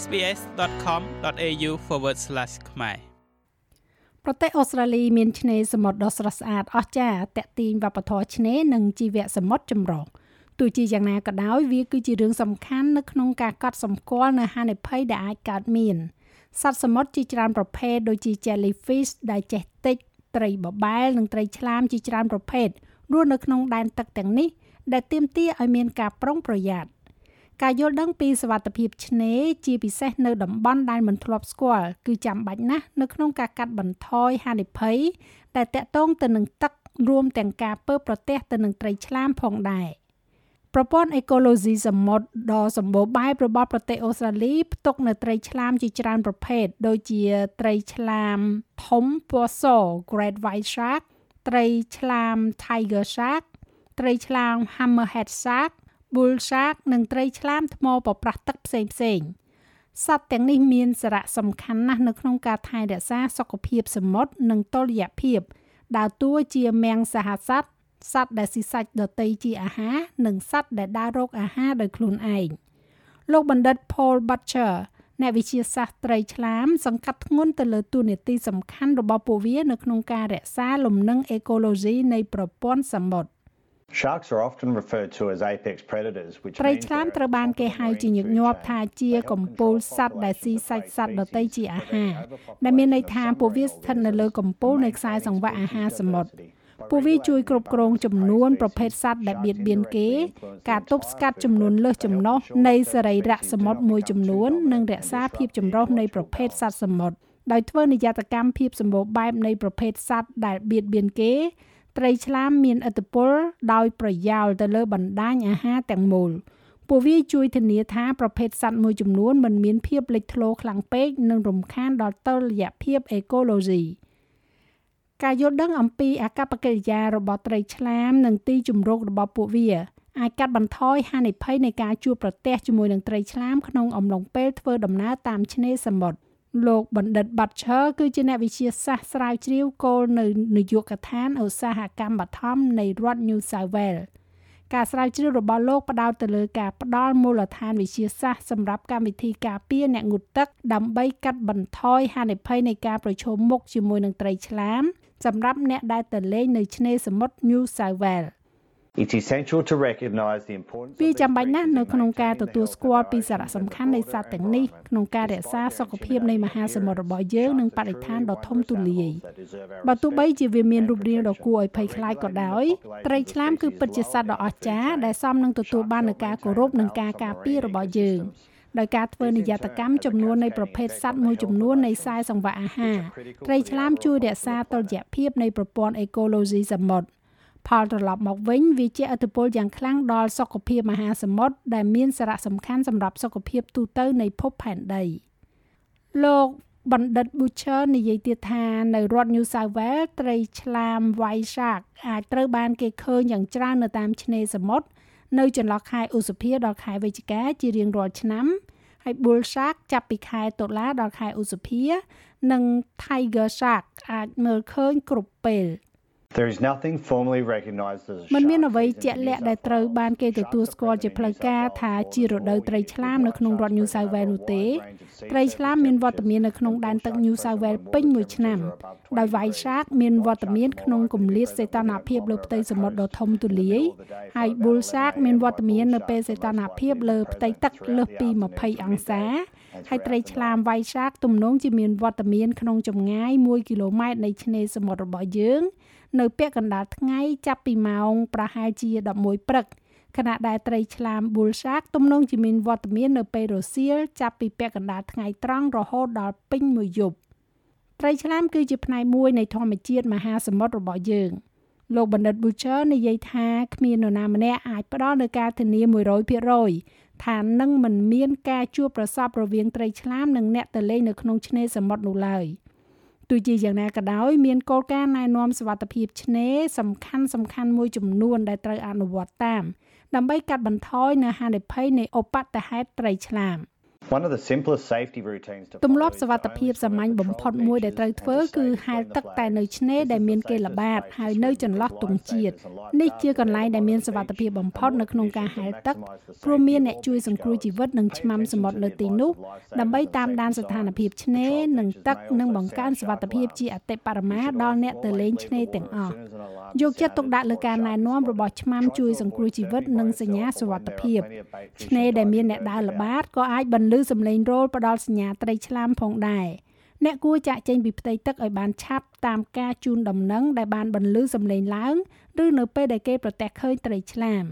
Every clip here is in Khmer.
sbs.com.au/ ខ្មែរប្រទេសអូស្ត្រាលីមានឆ្នេរសមុទ្រដ៏ស្រស់ស្អាតអស្ចារ្យតាក់ទាញវប្បធម៌ឆ្នេរនិងជីវៈសមុទ្រចម្រុះទោះជាយ៉ាងណាក៏ដោយវាគឺជារឿងសំខាន់នៅក្នុងការកត់សម្គាល់នៅហានិភ័យដែលអាចកើតមានសត្វសមុទ្រជាច្រើនប្រភេទដូចជា jellyfish ដែលចេះតិចត្រីបបែលនិងត្រីឆ្លាមជាច្រើនប្រភេទរស់នៅក្នុងដែនទឹកទាំងនេះដែលទាមទារឲ្យមានការប្រុងប្រយ័ត្ន ការយល់ដឹងពីសវត្ថភាពឆ្នេរជាពិសេសនៅតំបន់ដែលមិនធ្លាប់ស្គាល់គឺចាំបាច់ណាស់នៅក្នុងការកាត់បន្ថយហានិភ័យដែលតាក់ទងទៅនឹងទឹករួមទាំងការពើប្រទះទៅនឹងត្រីឆ្លាមផងដែរប្រព័ន្ធអេកូឡូស៊ីសមុទ្រដ៏សម្បូរបែបរបស់ប្រទេសអូស្ត្រាលីផ្ទុកនៅត្រីឆ្លាមជាច្រើនប្រភេទដូចជាត្រីឆ្លាមធំពណ៌ស Great White Shark ត្រីឆ្លាម Tiger Shark ត្រីឆ្លាម Hammerhead Shark bull shark និងត្រីឆ្លាមថ្មប្រប្រាស់ទឹកផ្សេងផ្សេងសត្វទាំងនេះមានសារៈសំខាន់ណាស់នៅក្នុងការថែរក្សាសុខភាពសមុទ្រនិងតុល្យភាពដើរតួជាមាំងសហសត្វសត្វដែលស៊ីសាច់ដតីជាអាហារនិងសត្វដែលដើររកអាហារដោយខ្លួនឯងលោកបណ្ឌិត Paul Butcher អ្នកវិទ្យាសាស្ត្រត្រីឆ្លាម សង្កត់ធ្ងន់ទៅលើតួនាទីសំខាន់របស់ពួកវា នៅក្នុងការរក្សាលំនឹងអេកូឡូស៊ីនៃប្រព័ន្ធសមុទ្រ Sharks are often referred to as apex predators which ត្រីឆ្លាមត្រូវបានគេហៅជាញឹកញាប់ថាជាកំពូលសត្វដែលស៊ីសាច់សត្វដទៃជាអាហារដែលមានន័យថាពួកវាស្ថិតនៅលើកំពូលនៃខ្សែសង្វាក់អាហារសមុទ្រពួកវាជួយគ្រប់គ្រងចំនួនប្រភេទសត្វដែលបៀតបៀនគេ ការទប់ស្កាត់ចំនួនលើសចំណុះនៃសរីរៈសមុទ្រមួយចំនួន និងរក្សាភាពចម្រុះនៃប្រភេទសត្វសមុទ្រដោយធ្វើនិយតកម្មភាពសម្បូរបែបនៃប្រភេទសត្វដែលបៀតបៀនគេ ត្រីឆ្លាមមានឥទ្ធិពលដោយប្រយោលទៅលើបណ្ដាញអាហារទាំងមូលពួកវាជួយធានាថាប្រភេទសត្វមួយចំនួនមិនមានភាពលេចធ្លោខ្លាំងពេកនិងរំខានដល់តុល្យភាពអេកូឡូស៊ីការយល់ដឹងអំពីអាកប្បកិរិយារបស់ត្រីឆ្លាមនិងទីជម្រករបស់ពួកវាអាចកាត់បន្ថយហានិភ័យនៃការជួបប្រទះជាមួយនឹងត្រីឆ្លាមក្នុងអំឡុងពេលធ្វើដំណើរតាមឆ្នេរសមុទ្រ លោកបណ្ឌិត Butcher គឺជាអ្នកវិទ្យាសាស្ត្រស្រាវជ្រាវគោលនៅនាយកដ្ឋានឧស្សាហកម្មបឋមនៃរដ្ឋ New South Wales ការស្រាវជ្រាវរបស់លោកផ្ដោតទៅលើការផ្ដល់មូលដ្ឋានវិទ្យាសាស្ត្រសម្រាប់កម្មវិធីការពារអ្នកងូតទឹក ដើម្បីកាត់បន្ថយហានិភ័យនៃការប្រឈមមុខជាមួយនឹងត្រីឆ្លាម សម្រាប់អ្នកដែលទៅលេងនៅឆ្នេរសមុទ្រ New South Wales វាចាំបាច់ណាស់នៅក្នុងការទទួលស្គាល់ពីសារៈសំខាន់នៃសត្វទាំងនេះក្នុងការរក្សាសុខភាពនៃមហាសមុទ្ររបស់យើងនិងបរិស្ថានដ៏ធំទូលាយបើទោះបីជាវាមានរូបរាងដ៏គួរឲ្យភ័យខ្លាចក៏ដោយត្រីឆ្លាមគឺពិតជាសត្វដ៏អស្ចារ្យដែលសមនឹងទទួលបាននូវការគោរពនិងការការពាររបស់យើងដោយការធ្វើនិយតកម្មចំនួននៃប្រភេទសត្វមួយចំនួននៃខ្សែសង្វាក់អាហារត្រីឆ្លាមជួយរក្សាតុល្យភាពនៃប្រព័ន្ធអេកូឡូស៊ីសមុទ្រ ផលត្រឡប់មកវិញវាជាឥទ្ធិពលយ៉ាងខ្លាំងដល់សុខភាពមហាសមុទ្រដែលមានសារៈសំខាន់សម្រាប់សុខភាពទូទៅនៃភពផែនដីលោកបណ្ឌិត Butcher និយាយទៀតថានៅរដ្ឋ New South Wales ត្រីឆ្លាម White Shark អាចត្រូវបានគេឃើញយ៉ាងច្រើននៅតាមឆ្នេរសមុទ្រនៅចន្លោះខែឧសភាដល់ខែវិច្ឆិកាជារៀងរាល់ឆ្នាំហើយ Bull Shark ចាប់ពីខែតុលាដល់ខែឧសភា និង Tiger Shark អាចមើលឃើញគ្រប់ពេល។ There is nothing formally recognized as a มันមានអ្វីជាក់លាក់ដែលត្រូវបានគេទទួលស្គាល់ជាផ្លូវការថាជារដូវត្រីឆ្លាមនៅក្នុងរដ្ឋ New South Wales នោះទេត្រីឆ្លាមមានវត្តមាននៅក្នុងដែនទឹក New South Wales ពេញមួយឆ្នាំដោយ White Shark មានវត្តមានក្នុងគម្លាតសីតុណ្ហភាពលើផ្ទៃសមុទ្រដ៏ធំទូលាយហើយ Bull Shark មានវត្តមាននៅពេលសីតុណ្ហភាពលើផ្ទៃទឹកលើសពី20អង្សាហើយត្រីឆ្លាម White Shark ទំនងជាមានវត្តមានក្នុងចម្ងាយ1គីឡូម៉ែត្រនៃឆ្នេរសមុទ្ររបស់យើង នៅពាក់កណ្ដាលថ្ងៃចាប់ពីម៉ោងប្រហែលជា11ព្រឹកខណៈដែលត្រីឆ្លាម Bull Shark ទំនងជាមានវត្តមាននៅពេលរសៀលចាប់ពីពាក់កណ្ដាលថ្ងៃត្រង់រហូតដល់ពេញមួយយប់ត្រីឆ្លាមគឺជាផ្នែកមួយនៃធម្មជាតិមហាសមុទ្ររបស់យើង លោកបណ្ឌិត Butcher និយាយថាគ្មាននរណាម្នាក់អាចផ្ដល់នូវការធានា100%ថានឹងមិនមានការជួបប្រសពរវាងត្រីឆ្លាមនិងអ្នកទៅលេងនៅក្នុងឆ្នេរសមុទ្រនោះឡើយ។ ទោះជាយ៉ាងណាក៏ដោយមានគោលការណ៍ណែនាំសុវត្ថិភាពឆ្នេរសំខាន់សំខាន់មួយចំនួនដែលត្រូវអនុវត្តតាម ដើម្បីកាត់បន្ថយនៅហានិភ័យនៃឧបទ្ទហេតុត្រីឆ្លាម One of the simplest safety routines to ទម្ follow លាប់ is សវត្ថ to ភាព only សា swim មញ្ញ at បំផុត patrol មួយដែលត្រូវ beaches ធ្វើ and to គឺ safely ហែល swim ទឹក the តែនៅ flags. ឆ្នេរ This ដែល is មាន the គេល្ safest បាត way ហើយ to នៅ swim ចន្លោះ with ទង់ជាតិ lifesavers and នេះជា lifeguards កន្លែងដែលមានសវត្ថភាពបំផុតនៅក្នុងការហែលទឹកព្រោះមានអ្នកជួយសង្គ្រោះជីវិតនិងឆ្មាំសមុទ្រនៅទីនោះដើម្បីតាមដានស្ថានភាពឆ្នេរនិងទឹកនិងបង្កើនសុវត្ថិភាពជាអតិបរមាដល់អ្នកទៅលេងឆ្នេរទាំងអស់យកចិត្តទុកដាក់លើការណែនាំរបស់ឆ្មាំជួយសង្គ្រោះជីវិតនិងសញ្ញាសុវត្ថិភាពឆ្នេរដែលមានអ្នកដើរល្បាតក៏អាចបន្លឺសំឡេងរោលផ្ដល់សញ្ញាត្រីឆ្លាមផងដែរអ្នកគួរចាក់ចេញពីផ្ទៃទឹកឲ្យបានឆាប់តាមការជូនដំណឹងដែលបានបន្លឺសំឡេងឡើងឬនៅពេលដែលគេប្រទះឃើញត្រីឆ្លាម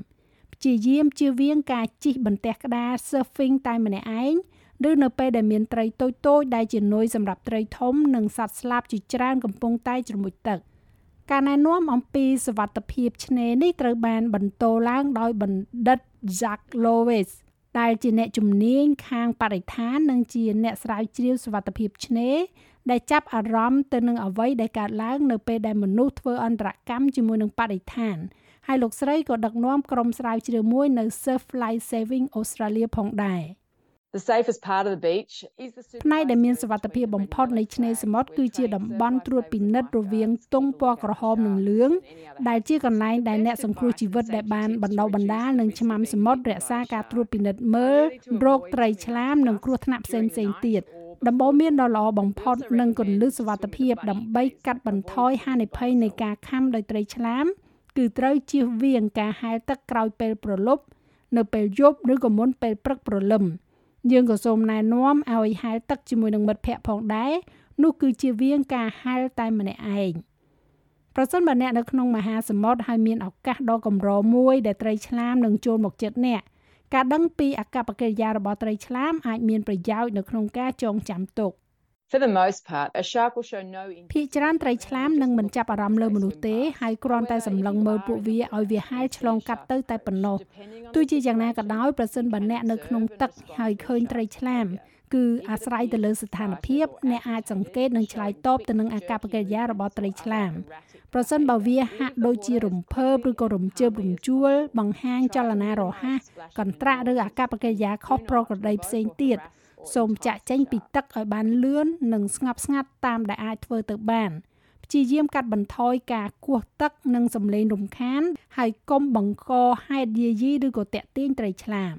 ព្យាយាមជៀសវាងការជិះបន្ទះក្តារ surfing តែម្នាក់ឯងឬនៅពេលដែលមានត្រីតូចៗដែលជានុយសម្រាប់ត្រីធំនិងសត្វស្លាបជាច្រើនកំពុងតែជ្រមុជទឹកការណែនាំអំពីសវត្ថភាពឆ្នេរនេះត្រូវបានបន្តឡើងដោយបណ្ឌិត Jack Lowes ដែលជាអ្នកជំនាញខាងបរិស្ថាននិងជាអ្នកស្រាវជ្រាវសវត្ថភាពឆ្នេរដែលចាប់អារម្មណ៍ទៅនឹងអ្វីដែលកើតឡើងនៅពេលដែលមនុស្សធ្វើអន្តរកម្មជាមួយនឹងបរិស្ថានហើយលោកស្រីក៏ដឹកនាំក្រុមស្រាវជ្រាវមួយនៅ Surf Life Saving Australia ផងដែរ ផ្នែកដែលមានសុវត្ថិភាពបំផុតនៃឆ្នេរសមុទ្រគឺជាតំបន់ត្រួតពិនិត្យរវាងទង់ពណ៌ក្រហមនិងលឿងដែលជាកន្លែងដែលអ្នកសង្គ្រោះជីវិតដែលបានបណ្ដុះបណ្ដាលនិងឆ្មាំសមុទ្ររក្សាការត្រួតពិនិត្យមើលរោគត្រីឆ្លាមនិងគ្រោះថ្នាក់ផ្សេងៗទៀតដំបូន្មានដ៏ល្អបំផុតនិងគន្លឹះសុវត្ថិភាពដើម្បីកាត់បន្ថយហានិភ័យនៃការខាំដោយត្រីឆ្លាម គឺត្រូវជៀសវាងការហែលទឹកក្រោយពេលប្រលប់ នៅពេលយប់ឬក៏មុនពេលព្រឹកព្រលឹម យើងក៏សូមណែនាំឲ្យហែលទឹកជាមួយនឹងមិត្តភ័ក្តិផងដែរនោះគឺជាវៀងការហែលតែម្នាក់ឯងប្រសិនបើអ្នកនៅក្នុងមហាសមុទ្រហើយមានឱកាសដ៏កម្រមួយដែលត្រីឆ្លាមនឹងចូលមកជិតអ្នកការដឹងពីអកប្បកិរិយារបស់ត្រីឆ្លាមអាចមានប្រយោជន៍នៅក្នុងការចងចាំទុក For the most part, a shark will show no ភាគច្រើនត្រីឆ្លាមនឹងមិនចាប់អារម្មណ៍លើមនុស្សទេហើយគ្រាន់តែសម្លឹងមើលពួកវាឲ្យវាហែលឆ្លងកាត់ទៅតែប៉ុណ្ណោះទោះជាយ៉ាងណាក៏ដោយប្រសិនបើអ្នកនៅក្នុងទឹកហើយឃើញត្រីឆ្លាមគឺអាស្រ័យទៅលើស្ថានភាពអ្នកអាចសង្កេតនិងឆ្លើយតបទៅនឹងអាកប្បកិរិយារបស់ត្រីឆ្លាមប្រសិនបើវាហាក់ដូចជារំភើបឬក៏រំជើបរំជួលបង្ហាញចលនារហ័សកន្ត្រាក់ឬអាកប្បកិរិយាខុសប្រក្រតីផ្សេងទៀត សូមចាក់ចេញពីទឹកឲ្យបានលឿននិងស្ងប់ស្ងាត់តាមដែលអាចធ្វើទៅបានព្យាយាមកាត់បន្ថយការគោះទឹកនិងសំឡេងរំខាន ហើយកុំបង្កហេតុយាយីឬក៏តាក់ទាញត្រីឆ្លាម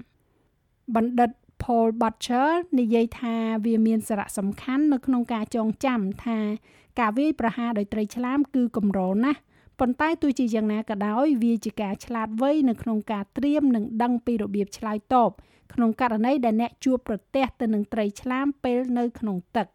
បណ្ឌិត Paul Butcher និយាយថាវាមានសារៈសំខាន់នៅក្នុងការចងចាំថាការវាយប្រហារដោយត្រីឆ្លាមគឺកម្រណាស់ប៉ុន្តែទោះជាយ៉ាងណាក៏ដោយវាជាការឆ្លាតវៃនៅក្នុងការត្រៀមនិងដឹងពីរបៀបឆ្លើយតប ក្នុងករណីដែលអ្នកជួបប្រទះទៅនឹងត្រីឆ្លាមពេលនៅក្នុងទឹក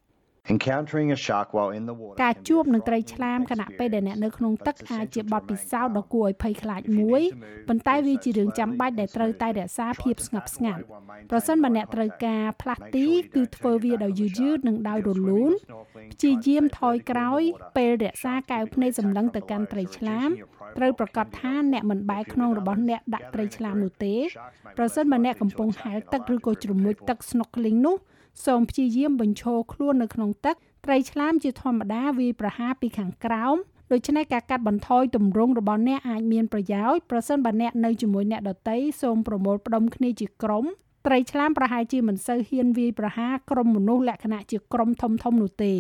Encountering a shark while in the water ការ can be ជួប a នឹងត្រី frightening ឆ្លាមខណៈពេលដែលអ្នកនៅក្នុងទឹក experience, អាចជា but បទ it's ពិ essential សោធន៍ to ដ៏គួរឲ្យភ័យខ្លាច If you មួយ need to move, ប៉ុន្តែ do វា so ជារឿងចាំ slowly បាច់ដែល and ត្រូវតែ smoothly. រក្សា Try ភាព to ស្ងប់ back ស្ងាត់ away while maintaining ប្រសិនបើ eye អ្នកត្រូវ contact. ការផ្លាស់ Make ទី sure you គឺ don't ធ្វើ turn វា your back ដោយ on យឺ the តយឺត shark. និងដោយ If រ you're លូន swimming or snorkeling, ព្យា try to យាម stay ថយ vertically ក្រោយ in the water. ពេលរក្សា Sharks កែវ typically ភ្នែកសម្លឹង attack ទៅ from កាន់ below, ត្រី so ឆ្លាម reducing your profile ត្រូវប្រកាស can be ថា helpful. អ្នកមិនបែរ If you're ខ្នង with របស់ others, អ្នកដាក់ត្រី gathering ឆ្លាម a នោះ group, ទេ sharks may be ប្រសិន less បើអ្នក likely កំ to ពុង attack ហែល in a ទឹកឬ larger ក៏ group ជ្រ of មុជ people. ទឹក snorkeling នោះ សូមព្យាយាមបញ្ឈរខ្លួននៅក្នុងទឹក ត្រីឆ្លាមជាធម្មតាវាយប្រហារពីខាងក្រោមដូច្នេះការកាត់បន្ថយទម្រង់របស់អ្នកអាចមានប្រយោជន៍ប្រសិនបើអ្នកនៅជាមួយអ្នកដទៃសូមប្រមូលផ្ដុំគ្នាជាក្រុមត្រីឆ្លាមប្រហែលជាមិនសូវហ៊ានវាយប្រហារក្រុមមនុស្សលក្ខណៈជាក្រុមធំៗនោះទេ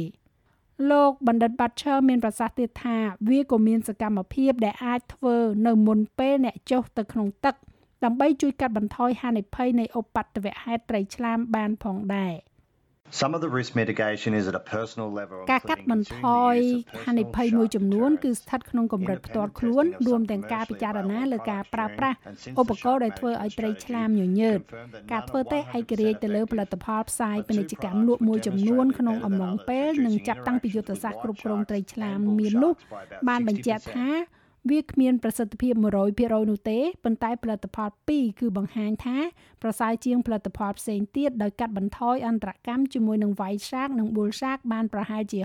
លោកបណ្ឌិត Butcher មានប្រសាសន៍ទៀតថា វាក៏មានសកម្មភាពដែលអាចធ្វើនៅមុនពេលអ្នកចុះទៅក្នុងទឹក ដើម្បីជួយកាត់បន្ថយហានិភ័យនៃឧបទ្ទវហេតុត្រីឆ្លាមបានផងដែរ Some of the risk mitigation is at a personal level, ការកាត់ including បន្ថ consuming យ the use of ហានិ personal ភ័យមួយចំនួន shark គឺ deterrents. ស្ថិតក្នុងកម្រិតផ្ទាល់ខ្លួនរួមទាំងការពិចារណាលើការប្រើប្រាស់ឧបករណ៍ដែលធ្វើឲ្យត្រីឆ្លាមញញើតការធ្វើតេស្តឯករាជ្យទៅលើផលិតផលផ្សាយពាណិជ្ជកម្មលក់មួយចំនួនក្នុងអំឡុងពេលនិងចាប់តាំងពីយុទ្ធសាស្ត្រគ្រប់គ្រងត្រីឆ្លាមមាននោះបានបញ្ជាក់ថា វាគ្មានប្រសិទ្ធភាព100%នោះទេប៉ុន្តែផលិតផល2គឺបង្ហាញថាប្រសើរជាងផលិតផលផ្សេងទៀតដោយកាត់បន្ថយអន្តរកម្មជាមួយនឹង White Shark និង Bull Shark បានប្រហែលជា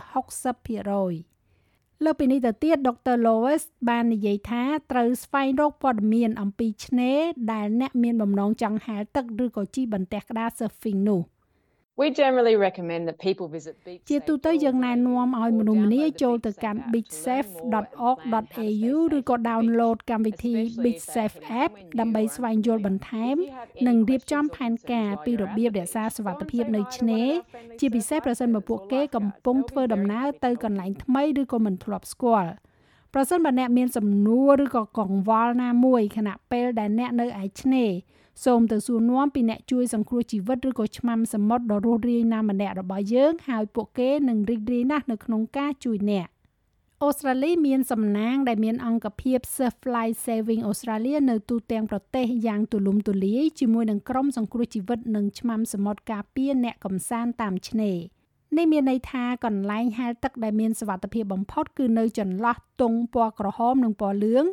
60%លើពីនេះទៅទៀតដុកទ័រ Lois បាននិយាយថាត្រូវស្វែងរកព័ត៌មានអំពីឆ្នេរដែលអ្នកមានបំណងចង់ហែលទឹកឬក៏ជិះបន្ទះក្តារ surfing នោះ។ We generally recommend that people visit beach ជាទូទៅយើងណែនាំឲ្យមនុស្សម្នាចូលទៅកាន់ beachsafe.org.au ឬក៏ download កម្មវិធី BeachSafe app ដើម្បីស្វែងយល់បន្ថែម និងរៀបចំផែនការពីរបៀបរក្សាសុវត្ថិភាពនៅឆ្នេរជាពិសេសប្រសិនបើពួកគេកំពុងធ្វើដំណើរទៅកន្លែងថ្មីឬក៏មិនធ្លាប់ស្គាល់ប្រសិនបើអ្នកមានសំណួរឬក៏កង្វល់ណាមួយខណៈពេលដែលអ្នកនៅឯឆ្នេរ សូមទៅសួរនាំពីអ្នកជួយសង្គ្រោះជីវិតឬក៏ឆ្មាំសមុទ្រដ៏រស់រាយណាម្នាក់របស់យើងហើយពួកគេនឹងរីករាយណាស់នៅក្នុងការជួយអ្នកអូស្ត្រាលីមានសំណាងដែលមានអង្គភាព Surf Life Saving Australia នៅទូទាំងប្រទេសយ៉ាងទូលំទូលាយជាមួយនឹងក្រុមសង្គ្រោះជីវិតនិងឆ្មាំសមុទ្រការពារអ្នកកំសាន្តតាមឆ្នេរនេះមានន័យថាកន្លែងហែលទឹកដែលមានសុវត្ថិភាពបំផុតគឺនៅចន្លោះទង់ពណ៌ក្រហមនិងពណ៌លឿង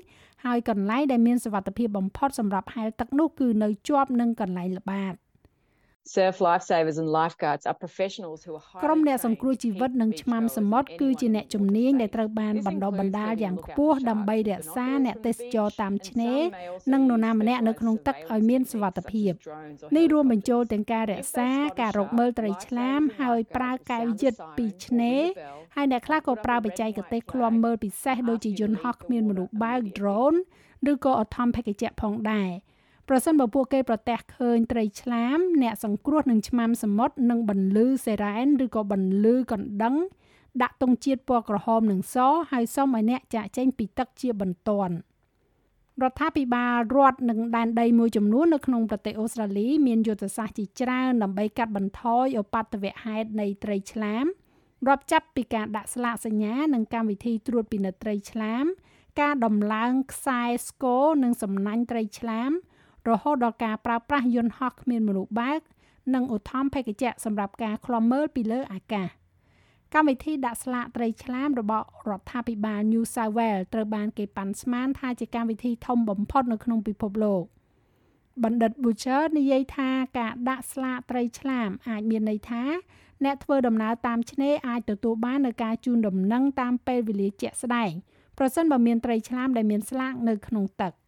ហើយកន្លែងដែលមានសុវត្ថិភាពបំផុតសម្រាប់ហែលទឹកនោះគឺនៅជាប់នឹងកន្លែងល្បាត Surf lifesavers and lifeguards are professionals who are ក្រុមអ្នកសង្គ្រោះជីវិតនិងឆ្មាំសមុទ្រគឺជាអ្នកជំនាញដែលត្រូវបានបណ្ដុះបណ្ដាលយ៉ាងខ្ពស់ដើម្បីរក្សាអ្នកទេសចរតាមឆ្នេរនិងនរណាម្នាក់នៅក្នុងទឹកឲ្យមានសុវត្ថិភាពនេះរួមបញ្ចូលទាំងការរក្សាការរកមើលត្រីឆ្លាមហើយប្រើកែវយឹតពីឆ្នេរហើយអ្នកខ្លះក៏ប្រើបច្ចេកទេសឃ្លាំមើលពិសេសដូចជាយន្តហោះគ្មានមនុស្សបើក drone ឬក៏អធម្មភេកជ្ជៈផងដែរ ប្រសិនបើពួកគេប្រទះឃើញត្រីឆ្លាម អ្នកសង្គ្រោះនឹងឆ្មាំសមុទ្រនឹងបន្លឺសេរ៉ែនឬក៏បន្លឺកណ្ដឹង ដាក់ទង់ជាតិពណ៌ក្រហមនិងសហើយសូមឲ្យអ្នកចាក់ចេញពីទឹកជាបន្ទាន់រដ្ឋាភិបាលរដ្ឋនិងដែនដីមួយចំនួននៅក្នុងប្រទេសអូស្ត្រាលីមានយុទ្ធសាស្ត្រជាច្រើនដើម្បីកាត់បន្ថយឧបទ្ទវហេតុនៃត្រីឆ្លាមរាប់ចាប់ពីការដាក់ស្លាកសញ្ញានិងកម្មវិធីត្រួតពិនិត្យត្រីឆ្លាម ការដំឡើងខ្សែស្គរនិងសំណាញ់ត្រីឆ្លាម រហូតដល់ការប្រើប្រាស់យន្តហោះគ្មានមនុស្សបើក និងឧទ្ធម្ភេកជ្ជៈសម្រាប់ការឃ្លាំមើលពីលើអាកាសកម្មវិធីដាក់ស្លាកត្រីឆ្លាមរបស់រដ្ឋាភិបាល New South Wales ត្រូវបានគេប៉ាន់ស្មានថាជាកម្មវិធីធំបំផុតនៅក្នុងពិភពលោកបណ្ឌិត Butcher និយាយថាការដាក់ស្លាកត្រីឆ្លាមអាចមានន័យថាអ្នកធ្វើដំណើរតាមឆ្នេរអាចទទួលបាននូវការជូនដំណឹងតាមពេលវេលាជាក់ស្ដែងប្រសិនបើមានត្រីឆ្លាមដែលមានស្លាកនៅក្នុងទឹក។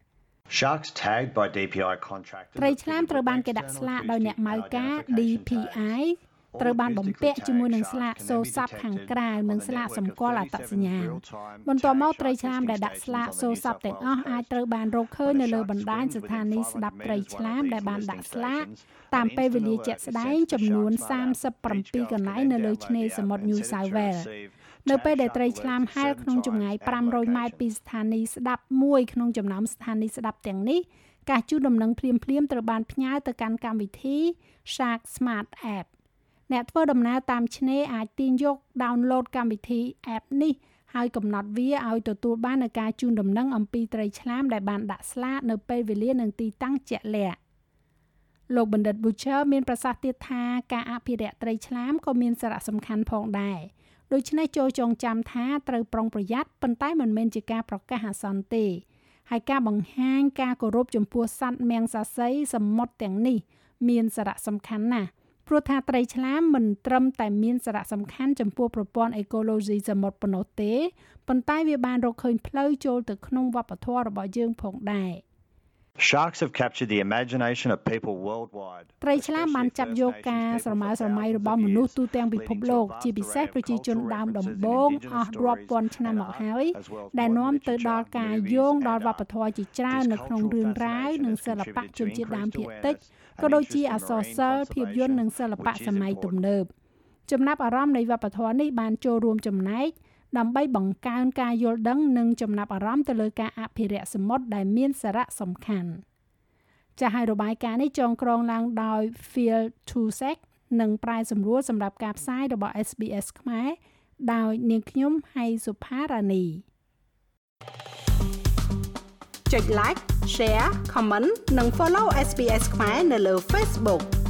Sharks tagged by DPI contractors ត្រីឆ្លាមត្រូវបានគេដាក់ស្លាកដោយអ្នកម៉ៅការ DPI ត្រូវបានបំពាក់ជាមួយនឹងស្លាកសូស័ព្ទខាងក្រៅនិងស្លាកសម្គាល់អត្តសញ្ញាណបន្ទាប់មកត្រីឆ្លាមដែលដាក់ស្លាកសូស័ព្ទទាំងអស់អាចត្រូវបានរកឃើញនៅលើបណ្ដាញស្ថានីយ៍ស្ដាប់ត្រីឆ្លាមដែលបានដាក់ស្លាកតាមពេលវេលាជាក់ស្ដែងចំនួន37កន្លែងនៅលើឆ្នេរសមុទ្រ New South Wales នៅពេលដែលត្រីឆ្លាមហែលក្នុងចម្ងាយ500ម៉ែត្រពីស្ថានីយ៍ស្ដាប់មួយក្នុងចំណោមស្ថានីយ៍ស្ដាប់ទាំងនេះការជូនដំណឹងភ្លាមៗត្រូវបានផ្ញើទៅកាន់កម្មវិធី Shark Smart App អ្នកធ្វើដំណើរតាមឆ្នេរអាចទាញយក download កម្មវិធី app នេះហើយកំណត់វាឲ្យទទួលបាននូវការជូនដំណឹងអំពីត្រីឆ្លាមដែលបានដាក់ស្លាកនៅពេលវេលានិងទីតាំងជាក់លាក់លោកបណ្ឌិត Butcher មានប្រសាសន៍ទៀតថាការអភិរក្សត្រីឆ្លាមក៏មានសារៈសំខាន់ផងដែរ ដូច្នេះចូលចងចាំថាត្រូវប្រុងប្រយ័ត្នប៉ុន្តែមិនមែនជាការប្រកាសអាសន្នទេហើយការបង្ហាញការគោរពចំពោះសត្វមៀងសាសីសមុទ្រទាំងនេះ មានសារៈសំខាន់ណាស់ព្រោះថាត្រីឆ្លាមមិនត្រឹមតែមានសារៈសំខាន់ចំពោះប្រព័ន្ធអេកូឡូស៊ីសមុទ្រប៉ុណ្ណោះទេប៉ុន្តែវាបានរកឃើញផ្លូវចូលទៅក្នុងវប្បធម៌របស់យើងផងដែរ។ Sharks have captured the imagination of people worldwide. ត្រីឆ្លាមបានចាប់យកការស្រមើស្រមៃរបស់មនុស្សទូទាំងពិភពលោក ជាពិសេសប្រជាជនដើមដំបូងអស់រាប់ពាន់ឆ្នាំមកហើយ ដែលនាំទៅដល់ការយោងដល់វប្បធម៌ជាច្រើននៅក្នុងរឿងរ៉ាវនិងសិល្បៈជនជាតិដើមភាគតិចក៏ដូចជាអក្សរសិល្ប៍ភាពយន្តនិងសិល្បៈសម័យទំនើបចំណាប់អារម្មណ៍នៃវប្បធម៌នេះបានចូលរួមចំណែក ដើម្បីបង្កើនការយល់ដឹងនិងចំណាប់អារម្មណ៍ទៅលើការអភិរក្សសមុទ្រដែលមានសារៈសំខាន់ចាស់ឲ្យរបាយការណ៍នេះចងក្រងឡើងដោយ Phil Tusek និងប្រាយសម្រួលសម្រាប់ការផ្សាយរបស់ SBS ខ្មែរដោយនាងខ្ញុំហៃសុផារ៉ានីចុច like share comment និង follow SBS ខ្មែរនៅលើ Facebook